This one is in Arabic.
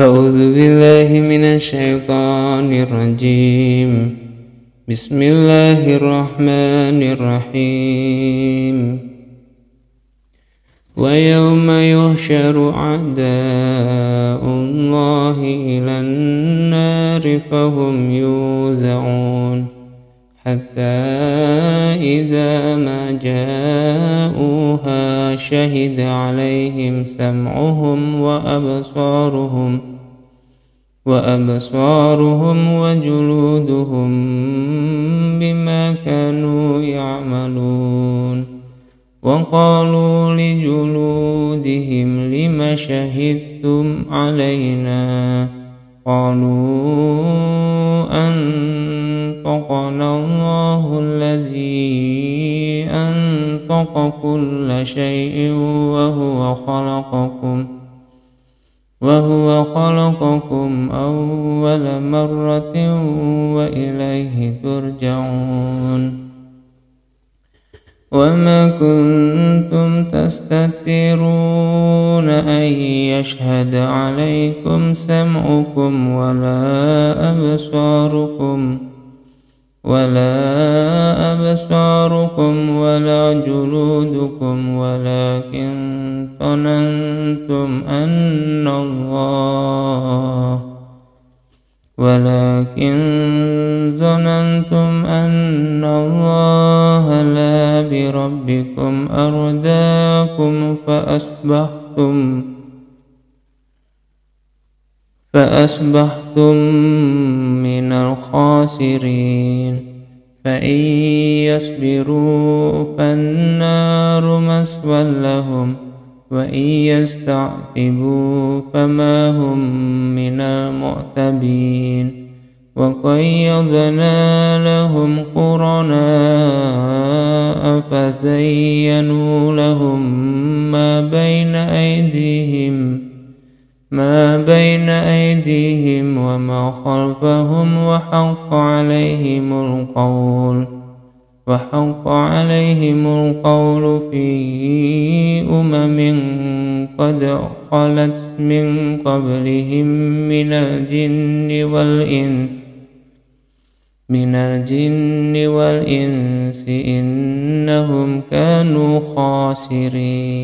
أعوذ بالله من الشيطان الرجيم. بسم الله الرحمن الرحيم. ويوم يحشر أعداء الله إلى النار فهم يوزعون. حتى إذا ما جاءوها شهد عليهم سمعهم وأبصارهم وأبصارهم وجلودهم بما كانوا يعملون وقالوا لجلودهم لم شهدتم علينا قالوا أنطقنا الله الذي أنطق كل شيء وهو خلقكم وهو خلقكم أول مرة وإليه ترجعون. وما كنتم تستترون أن يشهد عليكم سمعكم ولا أبصاركم. ولا أبصاركم ولا جلودكم ولكن ظننتم أن الله ولكن ظننتم أن الله لا بربكم أرداكم فأصبحتم فأصبحتم من الخاسرين. فإن يصبروا فالنار مسوى لهم وإن يستعتبوا فما هم من المعتبين. وقيضنا لهم قرناء فزينوا لهم ما بين أيديهم. ما بين أيديهم وما خلفهم وحق عليهم القول وحق عليهم القول في أمم قد خلت من قبلهم من الجن والإنس من الجن والإنس إنهم كانوا خاسرين.